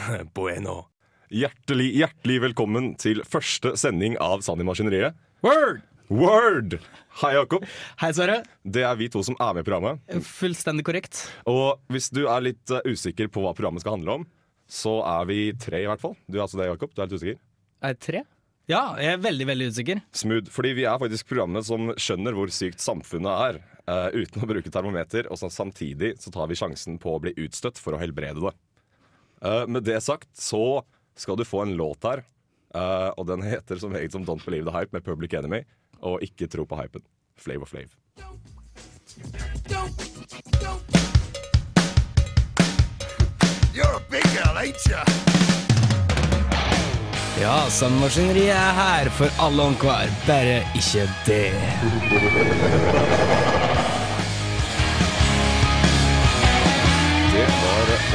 Bueno. Hjertelig, hjertelig velkommen til første sending av Sand i Maskineriet. Word! Word! Hei, Jakob. Hei, Sverre. Det er vi to som er med i programmet. Fullstendig korrekt. Og hvis du er litt eh, usikker på hva programmet skal handle om, så er vi tre, i hvert fall. Du er altså det, Jakob. Du er litt usikker. Er tre? Ja, jeg er veldig, veldig usikker. Smooth. Fordi vi er faktisk programmet som skjønner hvor sykt samfunnet er, uh, uten å bruke termometer. Og så samtidig så tar vi sjansen på å bli utstøtt for å helbrede det. Eh, med det sagt så skal du få en låt her. Uh, og den heter som eget som Don't Believe the Hype med Public Enemy. Og ikke tro på hypen. Flav og flav. You're a big girl, ain't you? Ja, Sandmaskineriet er her for alle og enhver, bare ikke. Det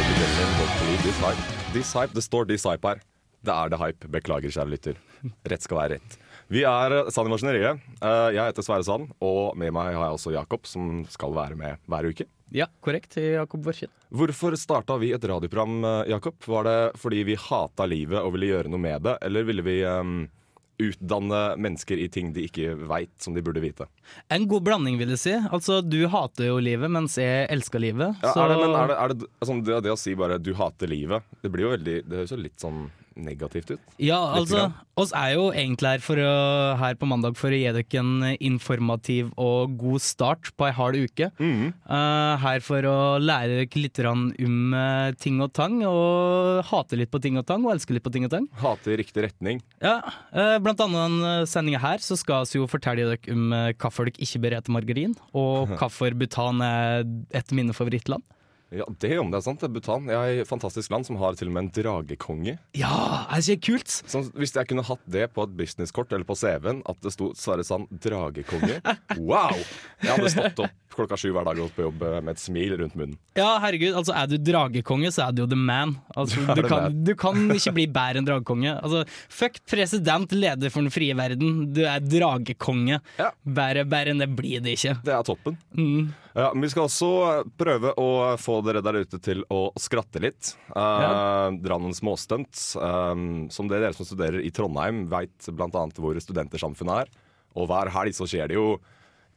Public Enemy Don't Believe This Hype. This Hype, Det står This Hype her. Det er det hype. Beklager, kjære lytter. Rett skal være rett. Vi er Sand i Maskineriet. Eh, Jeg heter Sverre Sand, og med meg har jeg også Jakob, som skal være med hver uke. Ja, korrekt, Jakob Borchen. Hvorfor starta vi et radioprogram, eh, Jakob? Var det fordi vi hata livet og ville gjøre noe med det, eller ville vi um, utdanne mennesker i ting de ikke veit, som de burde vite? En god blanding, vil jeg si. Altså, du hater jo livet, mens jeg elsker livet. Ja, er det, men er det, er det, altså, det, det å si bare 'du hater livet', det blir jo veldig Det høres jo litt sånn negativt ut. Ja, altså, oss er jo egentlig her, for å, her på mandag for å gi dere en informativ og god start på ei hard uke. Mm. Uh, her for å lære dere litt om eh, ting og tang, og hate litt på ting og tang, og elske litt på ting og tang. Hate i riktig retning. Ja, uh, Blant annet denne sendinga her så skal vi jo fortelle dere om hvorfor dere ikke bør ete margarin, og hvorfor Bhutan er et av mine favorittland. Ja, det om det er sant. det er Bhutan er et fantastisk land som har til og med en dragekonge. Ja, er ikke kult? Som, hvis jeg kunne hatt det på et businesskort eller på CV-en, at det sto Sverre Sand dragekonge Wow! Jeg hadde stått opp klokka sju hver dag og gått på jobb eh, med et smil rundt munnen. Ja, herregud, altså Er du dragekonge, så er du jo the man. Altså, du, kan, man? du kan ikke bli bedre enn dragekonge. Altså, fuck president, leder for den frie verden. Du er dragekonge. Ja. Bedre enn det blir det ikke. Det er toppen. Mm. Ja, men vi skal også prøve å få dere der ute til å skratte litt. Uh, Dra noen småstunt. Um, som det dere som studerer i Trondheim, veit bl.a. hvor studentersamfunnet er. Og hver helg så skjer det jo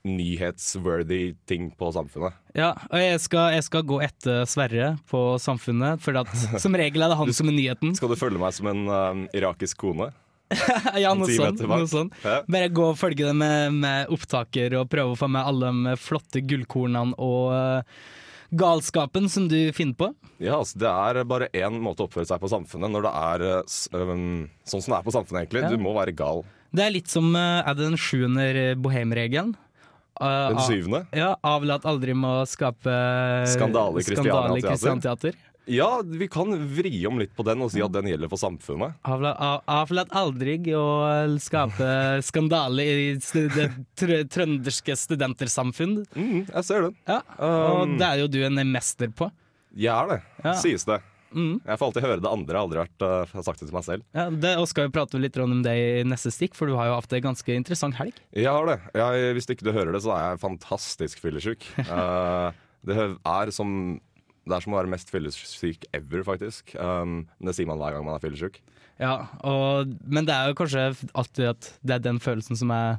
nyhetsworthy ting på samfunnet. Ja, og jeg skal, jeg skal gå etter Sverre på Samfunnet, for at, som regel er det han som er nyheten. Skal du følge meg som en um, irakisk kone? Ja, noe sånt. Noe sånt. Ja. Bare gå og følge det med, med opptaker og prøve å få med alle de flotte gullkornene og eh, galskapen som du finner på. Ja, altså Det er bare én måte å oppføre seg på samfunnet når det er um, sånn som det er på samfunnet, egentlig. Ja. Du må være gal. Det er litt som eh, Er det den sjuende bohemregelen? Uh, Den av- Ja, avlat aldri med å skape Skandale i Kristiania Teater. Ja, vi kan vri om litt på den og si at den gjelder for samfunnet. Avla- av- Avlat aldri å skape skandale i det tr trønderske studentersamfunn. Mm, jeg ser den. Ja, og Um. det er jo du en mester på. Jeg er det, Ja. sies det. Mm. Jeg får alltid høre det andre. Jeg har aldri vært, uh, sagt det til meg selv. Ja, det, og skal vi prate litt om det i neste stikk, for du har jo hatt en ganske interessant helg. Jeg har det. Jeg, hvis ikke du hører det, så er jeg fantastisk fyllesyk. Uh, det er som det er som å være mest fyllesyk ever, faktisk. Um, men det sier man hver gang man er fyllesyk. Ja, og, men det er jo kanskje alltid at det er den følelsen som er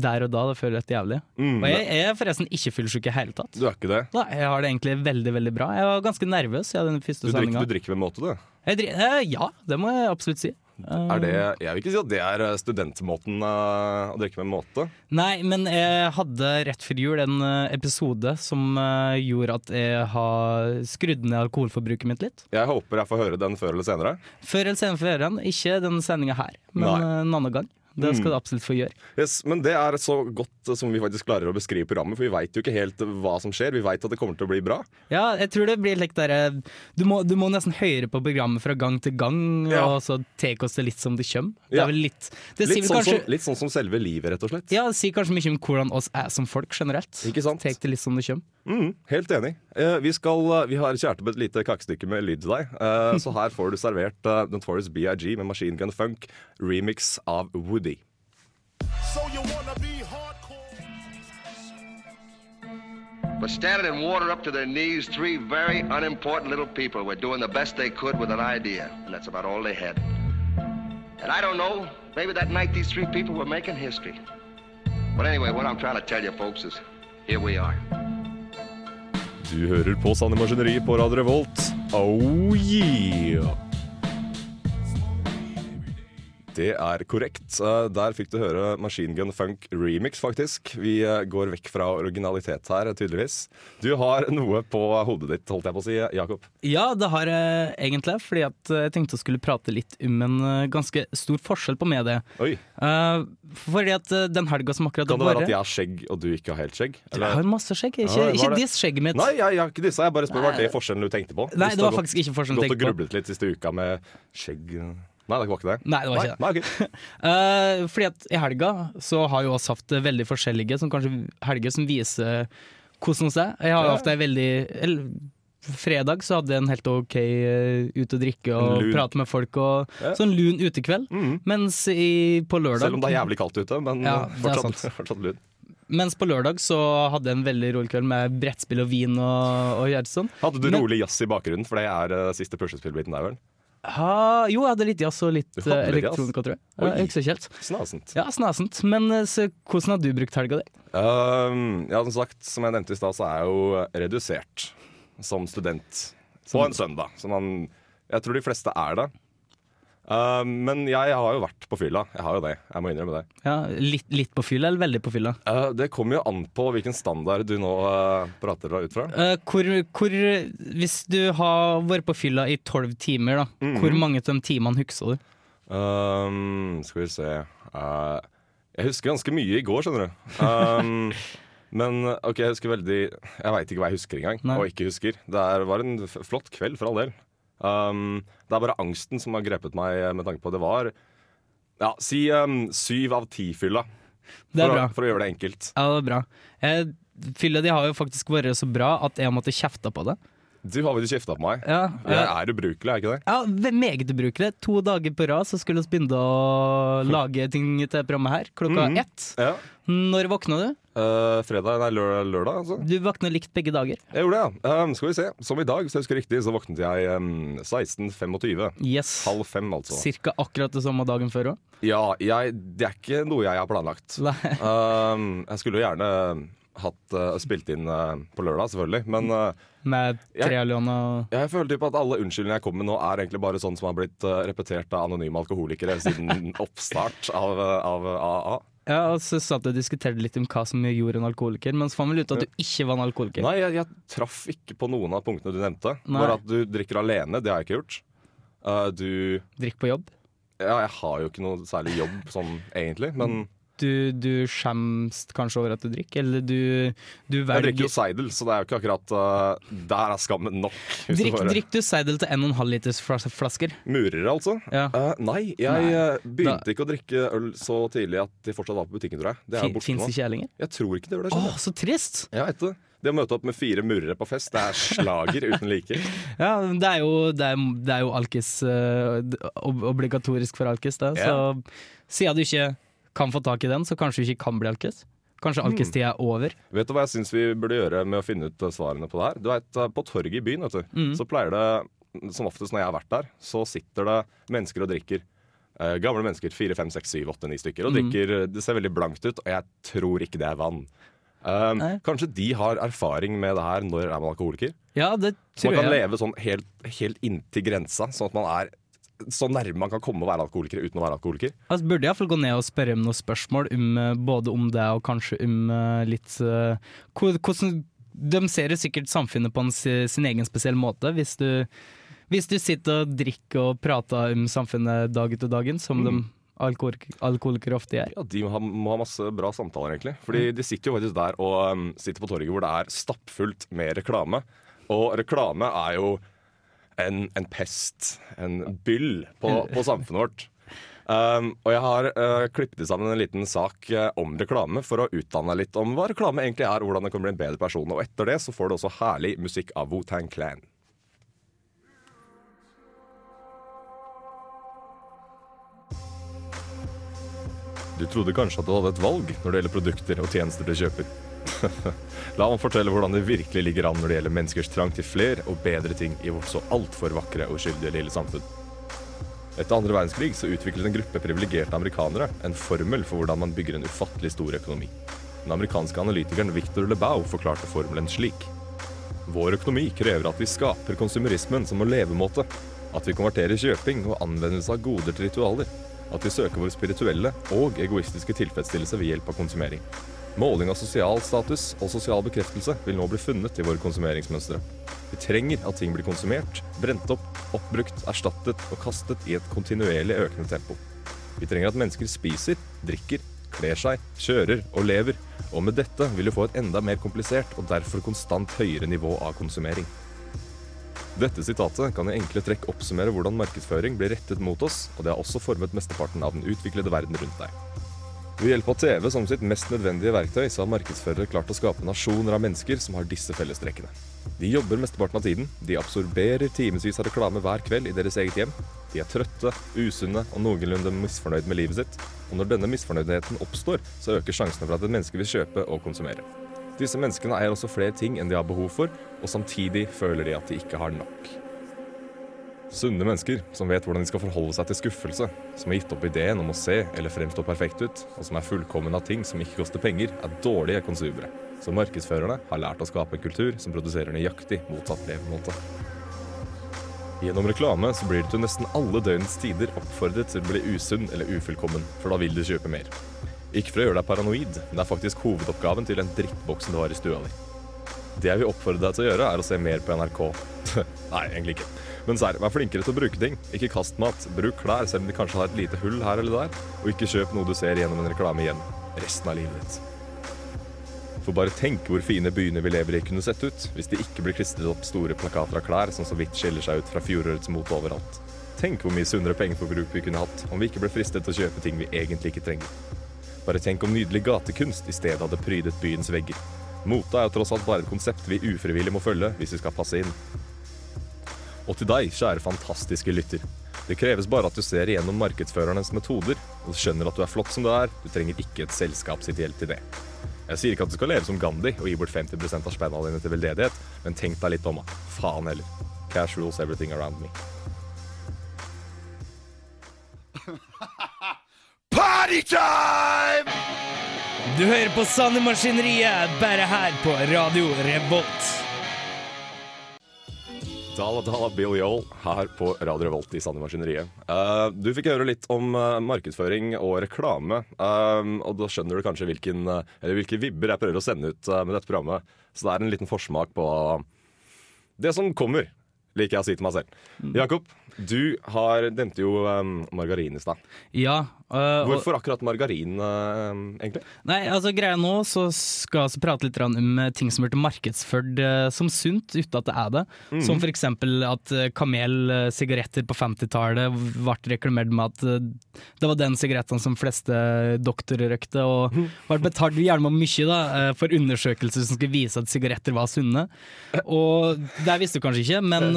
der og da. Det føles helt jævlig. Mm, Og jeg, jeg er forresten ikke fyllesyk i hele tatt. Du er ikke det? Nei, jeg har det egentlig veldig veldig bra. Jeg var ganske nervøs i den Du første drikker, du drikker med måte, du. Jeg drikker, eh, Ja, det må jeg absolutt si. Er det, jeg vil ikke si at det er uh, studentmåten uh, å drikke med måte. Nei, men jeg hadde rett før jul en eh, episode som eh, gjorde at jeg har skrudd ned alkoholforbruket mitt litt. Jeg håper jeg får høre den før eller senere. Før eller senere får jeg høre den. Ikke den sendinga her, men Nei. eh, en annen gang. Det skal du absolutt få gjøre. Yes, men det er så godt som vi faktisk klarer å beskrive programmet, for vi veit jo ikke helt hva som skjer. Vi veit at det kommer til å bli bra. Ja, jeg tror det blir litt der, du, må, du må nesten høre på programmet fra gang til gang, Ja. og så tar oss det litt som det kommer. Det er vel litt Det Litt sånn, kanskje som, litt sånn som selve livet, rett og slett. Ja, det sier kanskje mye om hvordan oss er som folk generelt. Ikke sant? Tek det litt som det kommer. Mm, helt enig. Eh, vi, skal, eh, vi har kjært opp et lite kakestykke med lyd til deg. Eh, så her får du servert uh, Notorious BIG med Machine Gun Funk, remix av Woody. But standing in water up to their knees, three very unimportant little people were doing the best they could with an idea, and that's about all they had. And I don't know, maybe that night these three people were making history. But anyway, what I'm trying to tell you folks is here we are. Du hører på Sanne Maskineri på Radio Revolt. Oh yeah! Det er korrekt. Eh, Der fikk du høre Machine Gun Funk remix, faktisk. Vi eh, går vekk fra originalitet her, tydeligvis. Du har noe på hodet ditt, holdt jeg på å si, Jakob. Ja, det har jeg egentlig, fordi at jeg tenkte å skulle prate litt om en eh, ganske stor forskjell på medie. Oi, Eh, fordi at eh, den helga som akkurat Kan det være at jeg har skjegg, og du ikke har helt skjegg? Jeg har masse skjegg. Ikke, Ja, ikke diss skjegget mitt. Nei, jeg, jeg har ikke disse. Jeg bare spør, Var det forskjellen du tenkte på? Nei, det var faktisk ikke forskjellen jeg Gått og grublet litt siste uka med skjegg Nei, det var ikke det. Nei, det var ikke det. Nei, okay. uh, fordi at i helga så har jo oss hatt veldig forskjellige, som kanskje helger som viser hvordan det er. Jeg har jo hatt ei veldig eller, Fredag så hadde jeg en helt OK uh, ut og drikke og prate med folk. Og Ja. Sånn lun utekveld. Mm. Mens i, på lørdag Selv om det er jævlig kaldt ute, men Ja, eh, fortsatt, fortsatt lun. Mens på lørdag så hadde jeg en veldig rolig kveld med brettspill og vin og, og gjøre sånn. Hadde du rolig jazz i bakgrunnen, for det er uh, siste puslespillbiten der, vel? Ha, jo, jeg hadde litt jazz og litt hadde eh, elektronika, tror jeg. Oi. så kjelt. Snasent. Ja, snasent. Men eh, så, hvordan har du brukt helga di? Um, ja, som sagt, som jeg nevnte i stad, så er jeg jo redusert som student på en søndag. Så man, jeg tror de fleste er det. Um, men jeg har jo vært på fylla. Jeg har jo det. Jeg må innrømme det. Ja, litt, litt på fylla eller veldig på fylla? Uh, det kommer jo an på hvilken standard du nå uh, prater ut fra. Hvor, hvor, hvis du har vært på fylla i tolv timer, da, Mhm. hvor mange av de timene husker du? Um, skal vi se Uh, Jeg husker ganske mye i går, skjønner du. Um, men ok, jeg husker veldig Jeg veit ikke hva jeg husker engang. Nei. Og ikke husker. Det var en flott kveld, for all del. Um, det er bare angsten som har grepet meg med tanke på det var Ja, si um, syv av ti-fylla. Det For, for å gjøre det enkelt. Ja, det er bra. Eh, fylla di har jo faktisk vært så bra at jeg måtte kjefte på det. Du har vel kjefta på meg? Ja, Jeg er ubrukelig, er jeg ikke det? ja Meget ubrukelig. To dager på rad så skulle vi begynne å lage ting til programmet her. Klokka Mhm. ett. Ja. Når våkna du? Uh, fredag, nei, lørdag, lørdag altså. Du våkna likt begge dager. Jeg gjorde det, ja. Um, skal vi se. Som i dag, hvis jeg husker riktig, så våknet jeg um, 16.25. Yes. Halv fem, altså. Cirka akkurat det samme dagen før òg. Ja, jeg, det er ikke noe jeg har planlagt. Um, jeg skulle jo gjerne hatt uh, spilt inn uh, på lørdag, selvfølgelig. Men uh, Med Jeg- Trealion og jeg føler typ at alle unnskyldningene jeg kommer med nå, er egentlig bare sånn som har blitt repetert av anonyme alkoholikere siden oppstart av, av AA. Ja, og så satt du og diskuterte litt om hva som gjorde en alkoholiker, men så fant vi ut at du ikke var en alkoholiker. Nei, jeg, jeg traff ikke på noen av punktene du nevnte. Nei. Bare at du drikker alene, det har jeg ikke gjort. Du Drikk på jobb. Ja, jeg har jo ikke noe særlig jobb sånn egentlig, men Du, du skjems kanskje over at du drikker, eller du, du jeg drikker jo seidel, så det er jo ikke akkurat uh, Der er skammen nok. hvis du Drikk, drikk du seidel til 1,5 liters flas- flasker? Murer, altså? Ja. Uh, nei, jeg Nei. begynte begynte ikke å drikke øl så tidlig at de fortsatt var på butikken, tror jeg. Det er Fins ikke jeg lenger? Jeg tror ikke det det. Å, så trist! Jeg vet det. Det å møte opp med fire murere på fest, det er slager uten like. Ja, det er jo, det er, det er jo alkis eh, ob- Obligatorisk for alkis, det. Så siden du ikke kan få tak i den, så kanskje du ikke kan bli alkis. Kanskje Mm. alkistida er over. Vet du hva jeg syns vi burde gjøre med å finne ut svarene på det her? Du vet, eh, På torget i byen vet du, Mm. så pleier det, som oftest når jeg har vært der, så sitter det mennesker og drikker. Eh, gamle mennesker, fire, fem, seks, syv, åtte, ni stykker. Og Mm. drikker, Det ser veldig blankt ut, og jeg tror ikke det er vann. Um, kanskje de har erfaring med det her når er man alkoholiker? Ja, det tror tror man kan jeg. leve sånn helt, helt inntil grensa, sånn at man er så nærme man kan komme å være alkoholiker uten å være alkoholiker. Altså, burde iallfall gå ned og spørre om noen spørsmål, eh, både om det og kanskje om eh, litt uh, hvordan, De ser jo sikkert samfunnet på en, si- sin egen spesiell måte. Hvis du, hvis du sitter og drikker og prater om samfunnet dag etter dagen, som de alkoholik alkoholikere ofte gjør. Ja, De må ha, må ha masse bra samtaler, egentlig. Fordi de sitter jo faktisk der og um, sitter på torget hvor det er stappfullt med reklame. Og reklame er jo en, en pest, en byll, på, på samfunnet vårt. Um, og jeg har uh, klippet sammen en liten sak uh, om reklame for å utdanne litt om hva reklame egentlig er, og hvordan det kan bli en bedre person. Og etter det så får du også herlig musikk av Wu-Tang Clan. Du trodde kanskje at du hadde et valg når det gjelder produkter og tjenester du kjøper. La ham fortelle hvordan det virkelig ligger an når det gjelder menneskers trang til flere og bedre ting i vårt så altfor vakre og uskyldige lille samfunn. Etter andre verdenskrig så utviklet en gruppe privilegerte amerikanere en formel for hvordan man bygger en ufattelig stor økonomi. Den amerikanske analytikeren Victor LeBau forklarte formelen slik. Vår økonomi krever at vi skaper konsumerismen som en levemåte. At vi konverterer kjøping og anvendelse av goder til ritualer. At vi søker vår spirituelle og egoistiske tilfredsstillelse ved hjelp av konsumering. Måling av sosial status og sosial bekreftelse vil nå bli funnet i våre konsumeringsmønstre. Vi trenger at ting blir konsumert, brent opp, oppbrukt, erstattet og kastet i et kontinuerlig økende tempo. Vi trenger at mennesker spiser, drikker, kler seg, kjører og lever, og med dette vil du få et enda mer komplisert og derfor konstant høyere nivå av konsumering. Dette sitatet kan i enkle trekk oppsummere hvordan markedsføring blir rettet mot oss, og det har også formet mesteparten av den utviklede verden rundt deg. Ved hjelp av TV som sitt mest nødvendige verktøy, så har markedsførere klart å skape nasjoner av mennesker som har disse fellestrekkene. De jobber mesteparten av tiden, de absorberer timevis av reklame hver kveld i deres eget hjem. De er trøtte, usunne og noenlunde misfornøyd med livet sitt. Og når denne misfornøydheten oppstår, så øker sjansene for at et menneske vil kjøpe og konsumere. Disse menneskene eier også flere ting enn de har behov for, og samtidig føler de at de ikke har nok. Sunne mennesker som vet hvordan de skal forholde seg til skuffelse, som har gitt opp ideen om å se eller fremstå perfekt ut, og som er fullkommen av ting som ikke koster penger, er dårlige konsumere. Så markedsførerne har lært å skape en kultur som produserer nøyaktig motsatt levemåte. Gjennom reklame så blir du til nesten alle døgnets tider oppfordret til å bli usunn eller ufullkommen, for da vil du kjøpe mer. Ikke for å gjøre deg paranoid, men det er faktisk hovedoppgaven til den drittboksen du har i stua di. Det jeg vil oppfordre deg til å gjøre, er å se mer på NRK. Nei, egentlig ikke. Men serr, vær flinkere til å bruke ting. Ikke kast mat. Bruk klær, selv om de kanskje har et lite hull her eller der. Og ikke kjøp noe du ser gjennom en reklame igjen. Resten av livet ditt. For bare tenk hvor fine byene vi lever i kunne sett ut hvis det ikke ble klistret opp store plakater av klær som så vidt skiller seg ut fra fjorårets mote overalt. Tenk hvor mye sunnere pengeforbruk vi kunne hatt om vi ikke ble fristet til å kjøpe ting vi egentlig ikke trenger. Bare tenk om nydelig gatekunst i stedet hadde prydet byens vegger. Mote er jo tross alt bare et konsept vi ufrivillig må følge hvis vi skal passe inn. Og til deg, kjære fantastiske lytter. Det kreves bare at du ser igjennom markedsførernes metoder og skjønner at du er flott som du er. Du trenger ikke et selskap sitt hjelp til det. Jeg sier ikke at du skal leve som Gandhi og gi bort 50% av spenna dine til veldedighet, men tenk deg litt om, da. Faen heller. Cash rules everything around me. Party time! Du hører på Sanne Maskineriet, bare her på Radio Revolt. Dala Dala Bill Yole her på Radio Revolt i Sande Maskineriet. Uh, du fikk høre litt om uh, markedsføring og reklame, Uh, og da skjønner du kanskje hvilken, eller hvilke vibber jeg prøver å sende ut med dette programmet. Så det er en liten forsmak på det som kommer, liker jeg å si til meg selv. Jakob, du har, nevnte jo um, margarin i stad. Ja. øh, Hvorfor akkurat margarin, eh, egentlig? Nei, altså greia nå så skal jeg altså prate litt om eh, ting som blir markedsført eh, som sunt, uten at det er det. Som for eksempel at eh, Kamel-sigaretter på 50-tallet ble reklamert med at det var den sigaretten som fleste doktorer røykte, og ble betalt gjerne mye da, for undersøkelser som skulle vise at sigaretter var sunne. Og det visste du kanskje ikke, men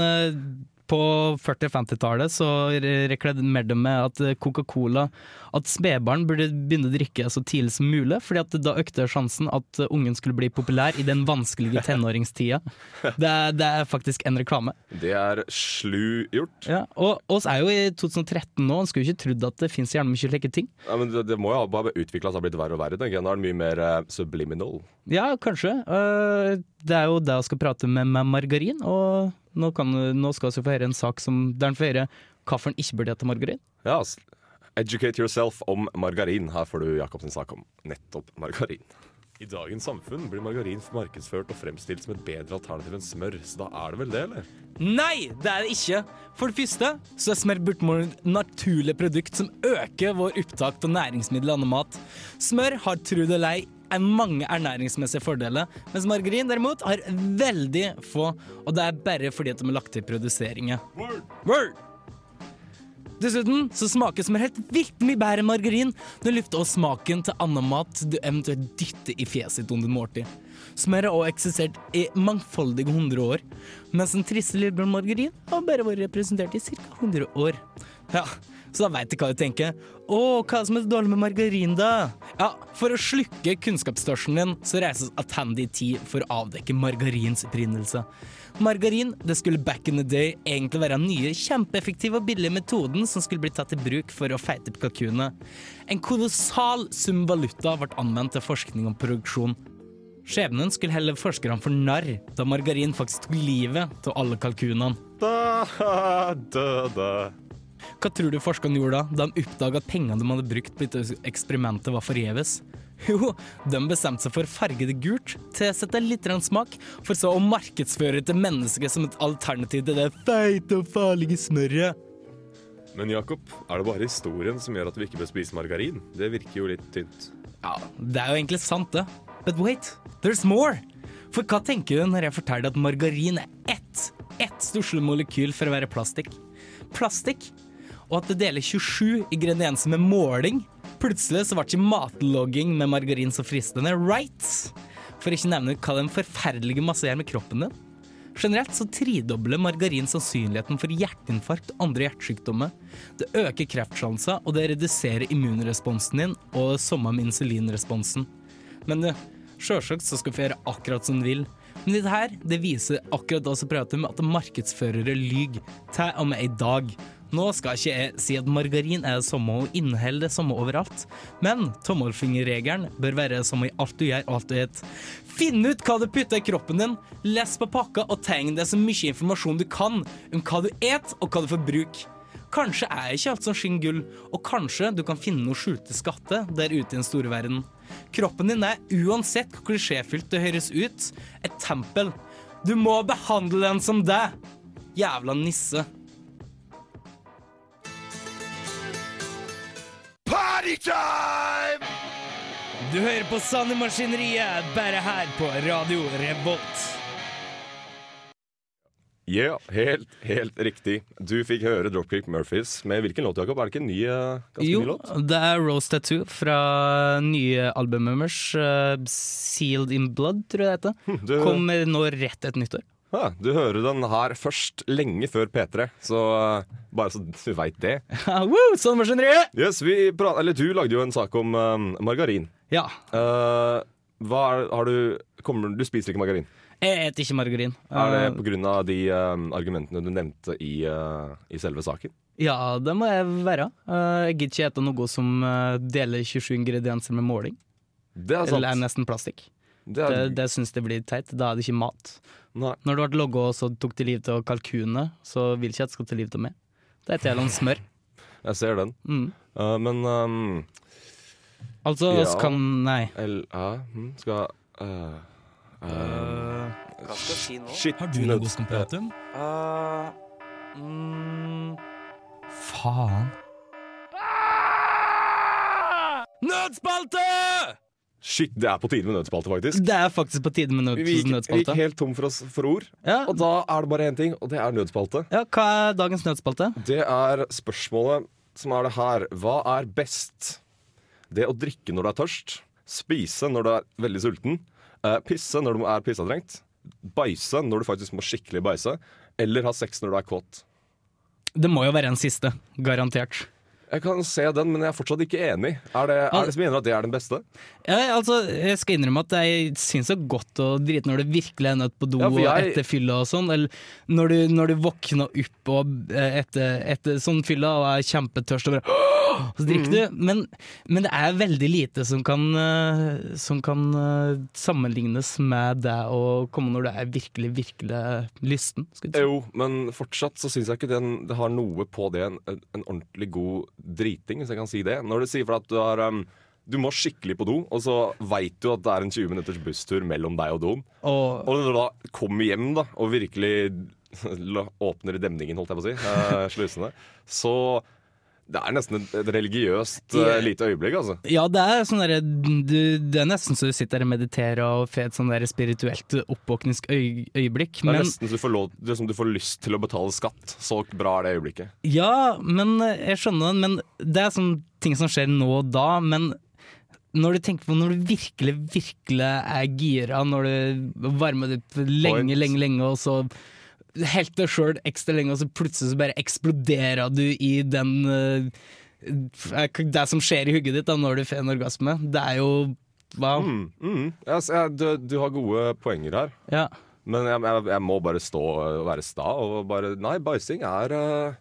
på 40-50-tallet så re- reklamerte de med at eh, Coca-Cola At spedbarn burde begynne å drikke så tidlig som mulig, fordi at da økte sjansen at eh, ungen skulle bli populær i den vanskelige tenåringstida. Det er, det er faktisk en reklame. Det er slu gjort. Ja, og oss er jo i 2013 nå, en skulle ikke trodd at det fins gjerne mye slike ting. Ja, men det, det må jo ha utvikla seg og blitt verre og verre. Nå er det mye mer uh, subliminal. Ja, kanskje. Uh, Det er jo det jeg skal prate med, med margarin, og nå, kan, nå skal vi få høre en sak som der han får høre hvorfor en ikke burde hete margarin. Ja, Educate yourself om margarin. Her får du Jakobs sak om nettopp margarin. I dagens samfunn blir margarin markedsført og fremstilt som et bedre alternativ enn smør, så da er det vel det, eller? Nei, det er det ikke. For det første så er smør bortimot et naturlig produkt som øker vår opptak av næringsmidler og annen mat. Smør har tro det lei ei er mange ernæringsmessige fordeler, mens margarin derimot har veldig få, og det er bare fordi at de er lagt til produseringen. Word! Dessuten så smaker smør helt vilt mye bedre enn margarin. Det løfter også smaken til annen mat du eventuelt dytter i fjeset ditt under måltid. Smør har også eksistert i mangfoldige hundre år, mens den triste lille margarin har bare vært representert i ca. 100 år. Ja, så da veit du hva du tenker. Å, hva er som er dårlig med margarin, da? Ja, for å slukke kunnskapstørsten din, så reises Atandi i tid for å avdekke margarins opprinnelse. Margarin det skulle back in the day egentlig være den nye, kjempeeffektive og billige metoden som skulle bli tatt i bruk for å feite opp kalkunene. En kolossal sum valuta ble anvendt til forskning og produksjon. Skjebnen skulle helle forskerne for narr, da margarin faktisk tok livet av alle kalkunene. Da, da, da. Hva tror du forskerne gjorde da, de oppdaga at pengene de hadde brukt på dette eksperimentet var forgjeves? Jo, de bestemte seg for å farge det gult, tilsette litt smak, for så å markedsføre det til mennesket som et alternativ til det feite og farlige smøret. Men Jakob, er det bare historien som gjør at vi ikke bør spise margarin? Det virker jo litt tynt. Ja, det er jo egentlig sant, det. But wait, there's more! For hva tenker du når jeg forteller at margarin er ett, ett stusslig molekyl for å være plastikk? Plastikk? Og at det deler 27 ingredienser med måling? Plutselig så ble ikke matlogging med margarin så fristende, right? For ikke nevne hva den forferdelige masse gjør med kroppen din. Generelt så tredobler margarin sannsynligheten for hjerteinfarkt og andre hjertesykdommer. Det øker kreftsjanser, og det reduserer immunresponsen din, og samme med insulinresponsen. Men du, selvsagt så skal vi gjøre akkurat som du vil. Men dette her, det viser akkurat det vi prater om at markedsførere lyver, til og med i dag. Nå skal ikke jeg si at margarin er det samme og inneholder det samme overalt, men tommelfingerregelen bør være det samme i alt du gjør og alt du spiser. Finn ut hva du putter i kroppen din, les på pakka og tegn deg så mye informasjon du kan om hva du et og hva du får bruke. Kanskje er ikke alt som skinner gull, og kanskje du kan finne noe skjulte skatter der ute i den store verden. Kroppen din er, uansett hvor klisjéfylt det høres ut, et tempel. Du må behandle den som deg. Jævla nisse. Party time! Du hører på Sanne Maskineriet, bare her på Radio Revolt. Ja, helt, helt riktig. Du fikk høre Dropkick Murphys med hvilken låt, Jakob? Er det ikke en ny, eh, ganske Jo, ny låt? Jo, det er Rose Tattoo fra nye albumet deres, uh, Sealed in Blood, tror jeg det heter. Kommer nå rett etter nyttår. Ja, du hører den her først lenge før P3, så uh, bare så du veit det. Woo, Maskineriet! Yes, vi prat, eller Du lagde jo en sak om eh, margarin. Ja, Uh, hva er, har du kommer, Du spiser ikke margarin. jeg spiser ikke margarin. Er det pga. de eh, argumentene du nevnte i, uh, i selve saken? Ja, det må jeg være. Jeg gidder ikke spise noe som deler 27 ingredienser med måling. Det er sant. Eller er nesten plastikk. Det Det, er, det syns jeg blir teit. Da er det ikke mat. nei. Når du ble logga og så tok til liv til kalkunene, så vil ikke jeg at det skal til liv til meg. Det heter gjennom smør. Jeg ser den. Mm. Uh, men um, Altså, Ja. kan Nei. L, ja, hm, skal eh, uh, Hva skal jeg si nå? Shit. Har du noe godt om? Uh, mm, Faen. Nødspalte! Shit, det er på tide med nødspalte, faktisk. Det er faktisk på tide med nød Vi gikk, vi gikk helt tom for, oss for ord, Ja. og da er det bare én ting, og det er nødspalte. ja, hva er dagens nødspalte? Det er spørsmålet som er det her. Hva er best? Det å drikke når du er tørst, spise når du er veldig sulten, eh, pisse når du er pissetrengt, bæsje når du faktisk må skikkelig bæsje, eller ha sex når du er kåt. Det må jo være en siste. Garantert. Jeg kan se den, men jeg er fortsatt ikke enig. Er det, er det som mener at det er den beste? Ja, altså, jeg skal innrømme at jeg syns det er godt å drite når du virkelig er nødt på do Ja, for og jeg- etter fylla og sånn. Eller når du, når du våkner opp og, eh, etter, etter sånn fylla og er kjempetørst og bare så drikker du. Men, men det er veldig lite som kan, eh, som kan eh, sammenlignes med det å komme når du er virkelig, virkelig lysten. Si. Jo, men fortsatt så syns jeg ikke den, det har noe på det en, en ordentlig god driting, hvis jeg kan si det. Når du sier for at du har um, Du må skikkelig på do, og så veit du at det er en 20 minutters busstur mellom deg og doen. Og Og når du da kommer hjem da og virkelig åpner demningen, holdt jeg på å si, eh, slusene, så det er nesten et, et religiøst uh, lite øyeblikk, altså. ja, det er sånn der, du- Det er nesten så du sitter der og mediterer og får et sånn der spirituelt oppvåkningsøyeblikk. Det er Men nesten så du får, lov, det er som du får lyst til å betale skatt. Så bra er det øyeblikket. Ja, men jeg skjønner den. Men det er sånne ting som skjer nå og da. Men når du tenker på når du virkelig, virkelig er gira, når du varmer deg opp lenge, Point. lenge, lenge, og så helt deg sjøl ekstra lenge, og så plutselig så bare eksploderer du i den eh, Det som skjer i hugget ditt da når du får en orgasme. Det er jo hva? Mm, mm. Altså, du, du har gode poenger her. Ja. Men jeg, jeg, jeg må bare stå og være sta og bare Nei, bæsjing er uh,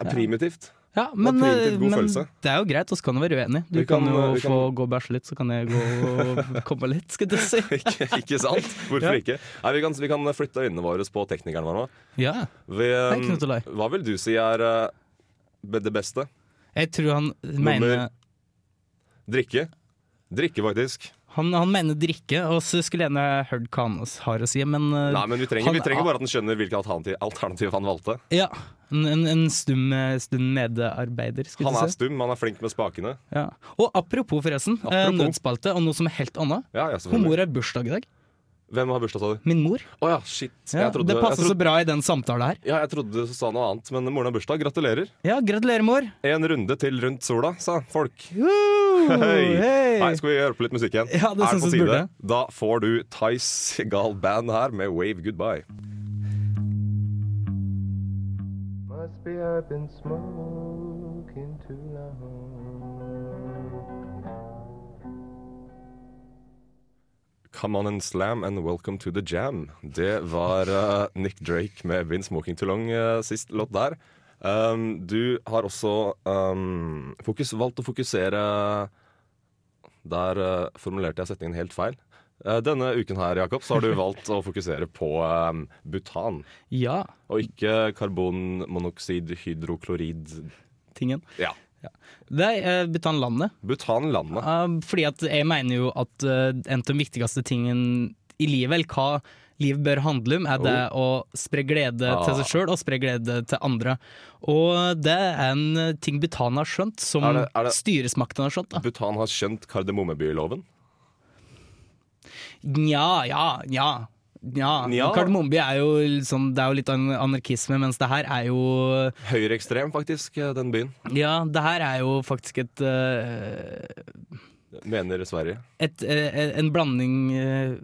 er primitivt. Ja, men, men det er jo greit, og så kan du være uenig. Du kan- kan, jo kan- få gå og bæsje litt, så kan jeg gå og komme litt, skal du si. ikke, ikke sant? Hvorfor Ja. ikke? Nei, vi, kan, vi kan flytte øynene våre på teknikeren vår nå. Ja. Vi, um, hva vil du si er uh, det beste? Jeg tror han mener Drikke? Drikke, faktisk. Han, han mener drikke, og så skulle jeg gjerne hørt hva han har å si, men uh, Nei, men vi trenger, han- vi trenger bare at han skjønner hvilke alternativ, alternativ han valgte. Ja. En, en, stum, stum medarbeider, skulle Han er si. stum, han er flink med spakene. Ja. Og apropos, forresten. eh, Apropos. Nødspalte, og noe som er helt annet. Ja, ja, Hun mor har bursdag i dag. Hvem har bursdag, sa du? Min mor. Oh, ja, shit. Ja, trodde, det passer så bra i den samtalen her. ja, jeg trodde du sa noe annet, men moren har bursdag. Gratulerer. Ja, gratulerer, mor. En runde til rundt sola, sa folk. Woo! Hei. Hei. Nei, skal vi høre på litt musikk igjen? Ja, det Er det på tide? burde. Da får du Tice Gal Band her med Wave Goodbye. Must be I've been smoking too long. Come on and slam and welcome to the jam. Det var uh, Nick Drake med Been Smoking Too Long uh, sist låt der. Um, du har også um, fokus, valgt å fokusere Der uh, formulerte jeg setningen helt feil. Uh, denne uken her, Jakob, så har du valgt å fokusere på um, butan. Ja, Og ikke karbonmonoksid, hydroklorid tingen. Ja. Det er uh, Butanlandet. Butanlandet. Fordi at jeg mener jo at en av de viktigste tingene i livet, eller hva livet bør handle om, er det å spre glede Ah. til seg sjøl og spre glede til andre. Og det er en uh, ting Butan har skjønt, som Er det- er det- styresmaktene har skjønt. da. Butan har skjønt kardemommebyloven. Nja, ja, ja. Ja, Nja. Kardemommeby er jo liksom, det er jo litt anarkisme, mens det her er jo Høyreekstrem, faktisk, eh, den byen. Ja, det her er jo faktisk et uh, Mener Sverige. et, uh, en blanding eh,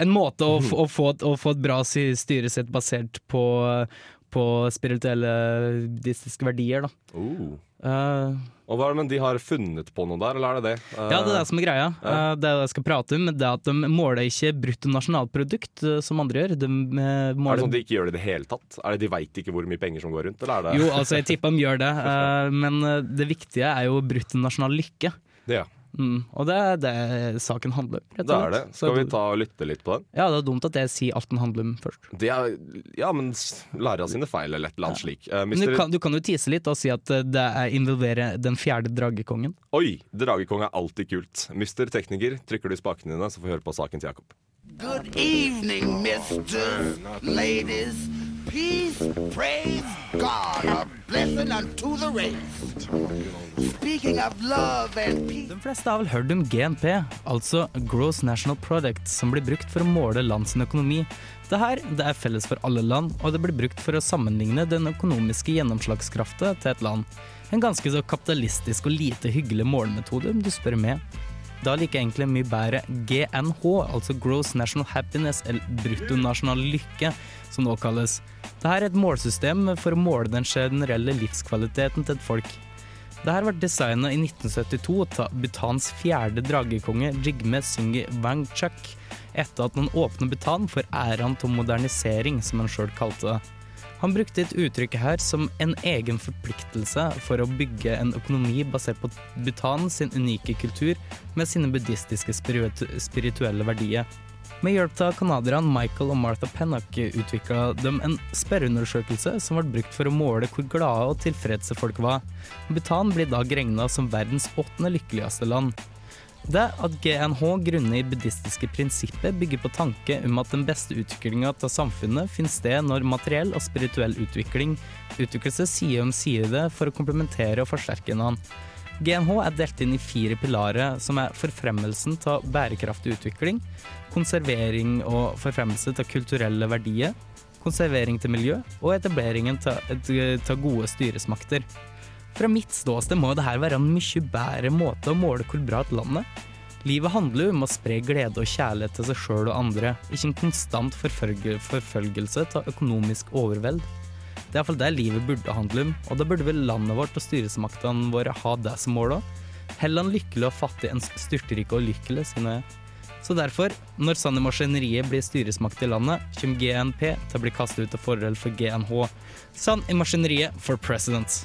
En måte å, få- å, få et, å få et bra styresett basert på, på spirituelle buddhistiske verdier, da. Oh. Uh, Og hva er det, men De har funnet på noe der, eller er det det? Uh, ja, det er det som er greia. Ja. Uh, det er det jeg skal prate om. Det er at de måler ikke brutto nasjonalprodukt eh, som andre gjør. De måler... Er det sånn at de ikke gjør det i det hele tatt? Er det De veit ikke hvor mye penger som går rundt? Eller er det Jo, altså jeg tipper de gjør det, eh, men eh, det viktige er jo brutto nasjonal lykke. det? Ja, Mm, og det er det saken handler om. det er det. Skal vi ta og lytte litt på den? Ja, det er dumt at jeg sier alt den handler om først. Det er, ja, men lære av sine feil eller et eller annet slik. Uh, du kan, du kan jo tise litt og si at eh, det er involverer den fjerde dragekongen. Oi, dragekong er alltid kult. Mister Tekniker, trykker du i spakene dine, så får vi høre på saken til Jakob. Good evening, mister, ladies. Peace, praise God, a blessing unto the race. Speaking of love and peace. De fleste har vel hørt om GNP, altså Gross National Product, som blir brukt for å måle land sin økonomi. Det her det er felles for alle land, og det blir brukt for å sammenligne den økonomiske gjennomslagskrafta til et land. En ganske så kapitalistisk og lite hyggelig målemetode, om du spør meg. Da liker jeg egentlig mye bedre GNH, altså Gross National Happiness, eller bruttonasjonal lykke, som nå kalles. Dette er et målsystem for å måle den generelle livskvaliteten til et folk. Dette ble designet i 1972 av Bhutans fjerde dragekonge Jigme Singi Wangchuk, etter at han åpnet Bhutan for æraen til modernisering, som han sjøl kalte det. Han brukte et uttrykk her som en egen forpliktelse for å bygge en økonomi basert på Bhutan sin unike kultur med sine buddhistiske spirituelle verdier. Med hjelp av canadierne Michael og Martha Pennock utvikla de en spørreundersøkelse som ble brukt for å måle hvor glade og tilfredse folk var. Bhutan blir i dag regna som verdens åttende lykkeligste land. Det at GNH grunner i buddhistiske prinsipper bygger på tanke om at den beste utviklinga av samfunnet finner sted når materiell og spirituell utvikling utvikler seg side om side for å komplementere og forsterke hverandre. GNH er delt inn i fire pilarer, som er forfremmelsen av bærekraftig utvikling, konservering og forfremmelse av kulturelle verdier, konservering til miljø og etableringen av gode styresmakter. Fra mitt ståsted må dette være en mye bedre måte å måle hvor bra et land er. Livet handler jo om å spre glede og kjærlighet til seg sjøl og andre, ikke en konstant forfølge, forfølgelse av økonomisk overveld. Det er iallfall det livet burde handle om, og da burde vel landet vårt og styresmaktene våre ha det som mål òg. Heller en lykkelig og fattig enn styrtrik og ulykkelig, jeg. Så derfor, når Sanne maskineriet blir styresmakt i landet, kommer GNP til å bli kastet ut av forhold for GNH. Sann i maskineriet for president.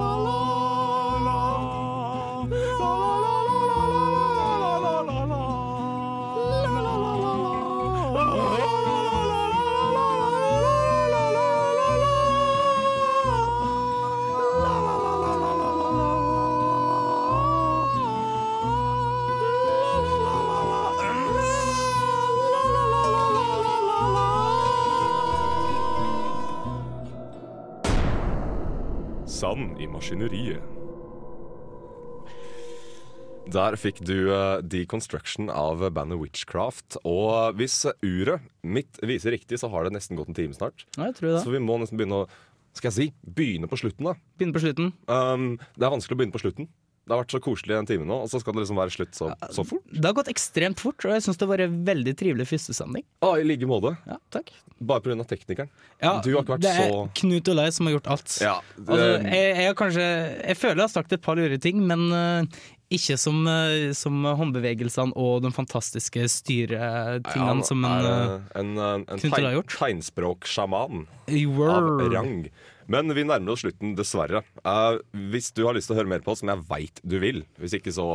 Sand i maskineriet. Der fikk du uh, Deconstruction av bandet Witchcraft. Og hvis uret mitt viser riktig, så har det nesten gått en time snart. Ja, jeg tror det. Så vi må nesten begynne å Skal jeg si begynne på slutten, da. Begynne på slutten. Um, det er vanskelig å begynne på slutten. Det har vært så koselig en time nå, og så skal det liksom være slutt så, så fort. Det har gått ekstremt fort, og jeg syns det var en veldig trivelig første sending. Ah, I like måte. Ja, takk. Bare pga. teknikeren. Ja, Du har ikke vært det er så Knut Olai som har gjort alt. Ja, Altså, jeg, jeg, kanskje, jeg føler jeg har sagt et par lure ting, men uh, ikke som, eh, som håndbevegelsene og de fantastiske styretingene Han som en uh, en, en, en har En tegnspråksjaman av rang. Men vi nærmer oss slutten, dessverre. Uh, hvis du har lyst til å høre mer på oss, som jeg veit du vil Hvis ikke, så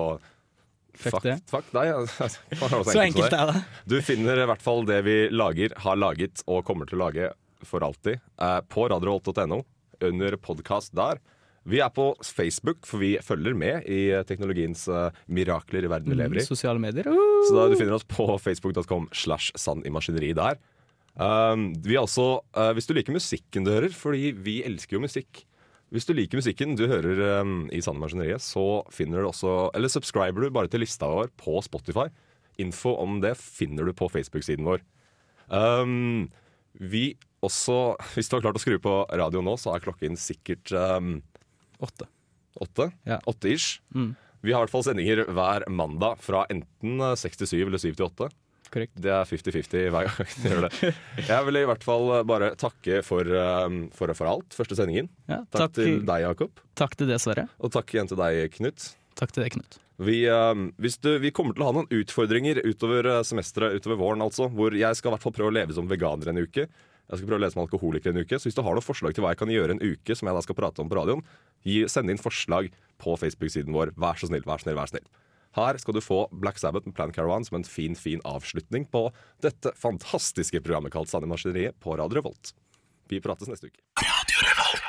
Fuck det. Fuck deg. Så enkelt er det. Du finner i hvert fall det vi lager, har laget og kommer til å lage for alltid uh, på radiovolt.no, under podkast der. Vi er på Facebook, for vi følger med i teknologiens uh, mirakler i verden vi lever i. Sosiale medier. Uh. Så da, du finner oss på facebook.com slash sandimaskineri der. Um, vi er også, uh, hvis du liker musikken du hører, fordi vi elsker jo musikk Hvis du liker musikken du hører um, i Sanne maskineriet, så finner du også Eller subscriber du bare til lista vår på Spotify. Info om det finner du på Facebook-siden vår. Um, vi også Hvis du har klart å skru på radio nå, så er klokken sikkert um, Åtte. åtte. Ja. Åtte-ish. Mm. Vi har i hvert fall sendinger hver mandag fra enten eh, 6 til 7 eller 7 til 8. Korrekt. Det er 50-50 hver gang du gjør det. Jeg vil i hvert fall bare takke for, eh, for, for alt. Første sendingen. Ja, Takk, takk, til deg, Jakob. takk til det, Sverre. Og takk igjen til deg, Knut. Takk til deg, Knut. Vi, hvis du, vi kommer til å ha noen utfordringer utover eh, semesteret, utover våren, altså. Hvor jeg skal i hvert fall prøve å leve som veganer en uke. Jeg skal prøve å leve som alkoholiker en uke. Så hvis du har noen forslag til hva jeg kan gjøre en uke, som jeg da skal prate om på radioen, gi, send inn forslag på Facebook-siden vår. Vær så snill, vær så snill, vær så snill. Her skal du få Black Sabbath med Plan Caravan som en fin, fin avslutning på dette fantastiske programmet kalt Sand maskineriet på Radio Revolt. Vi prates neste uke. Radio Revolt.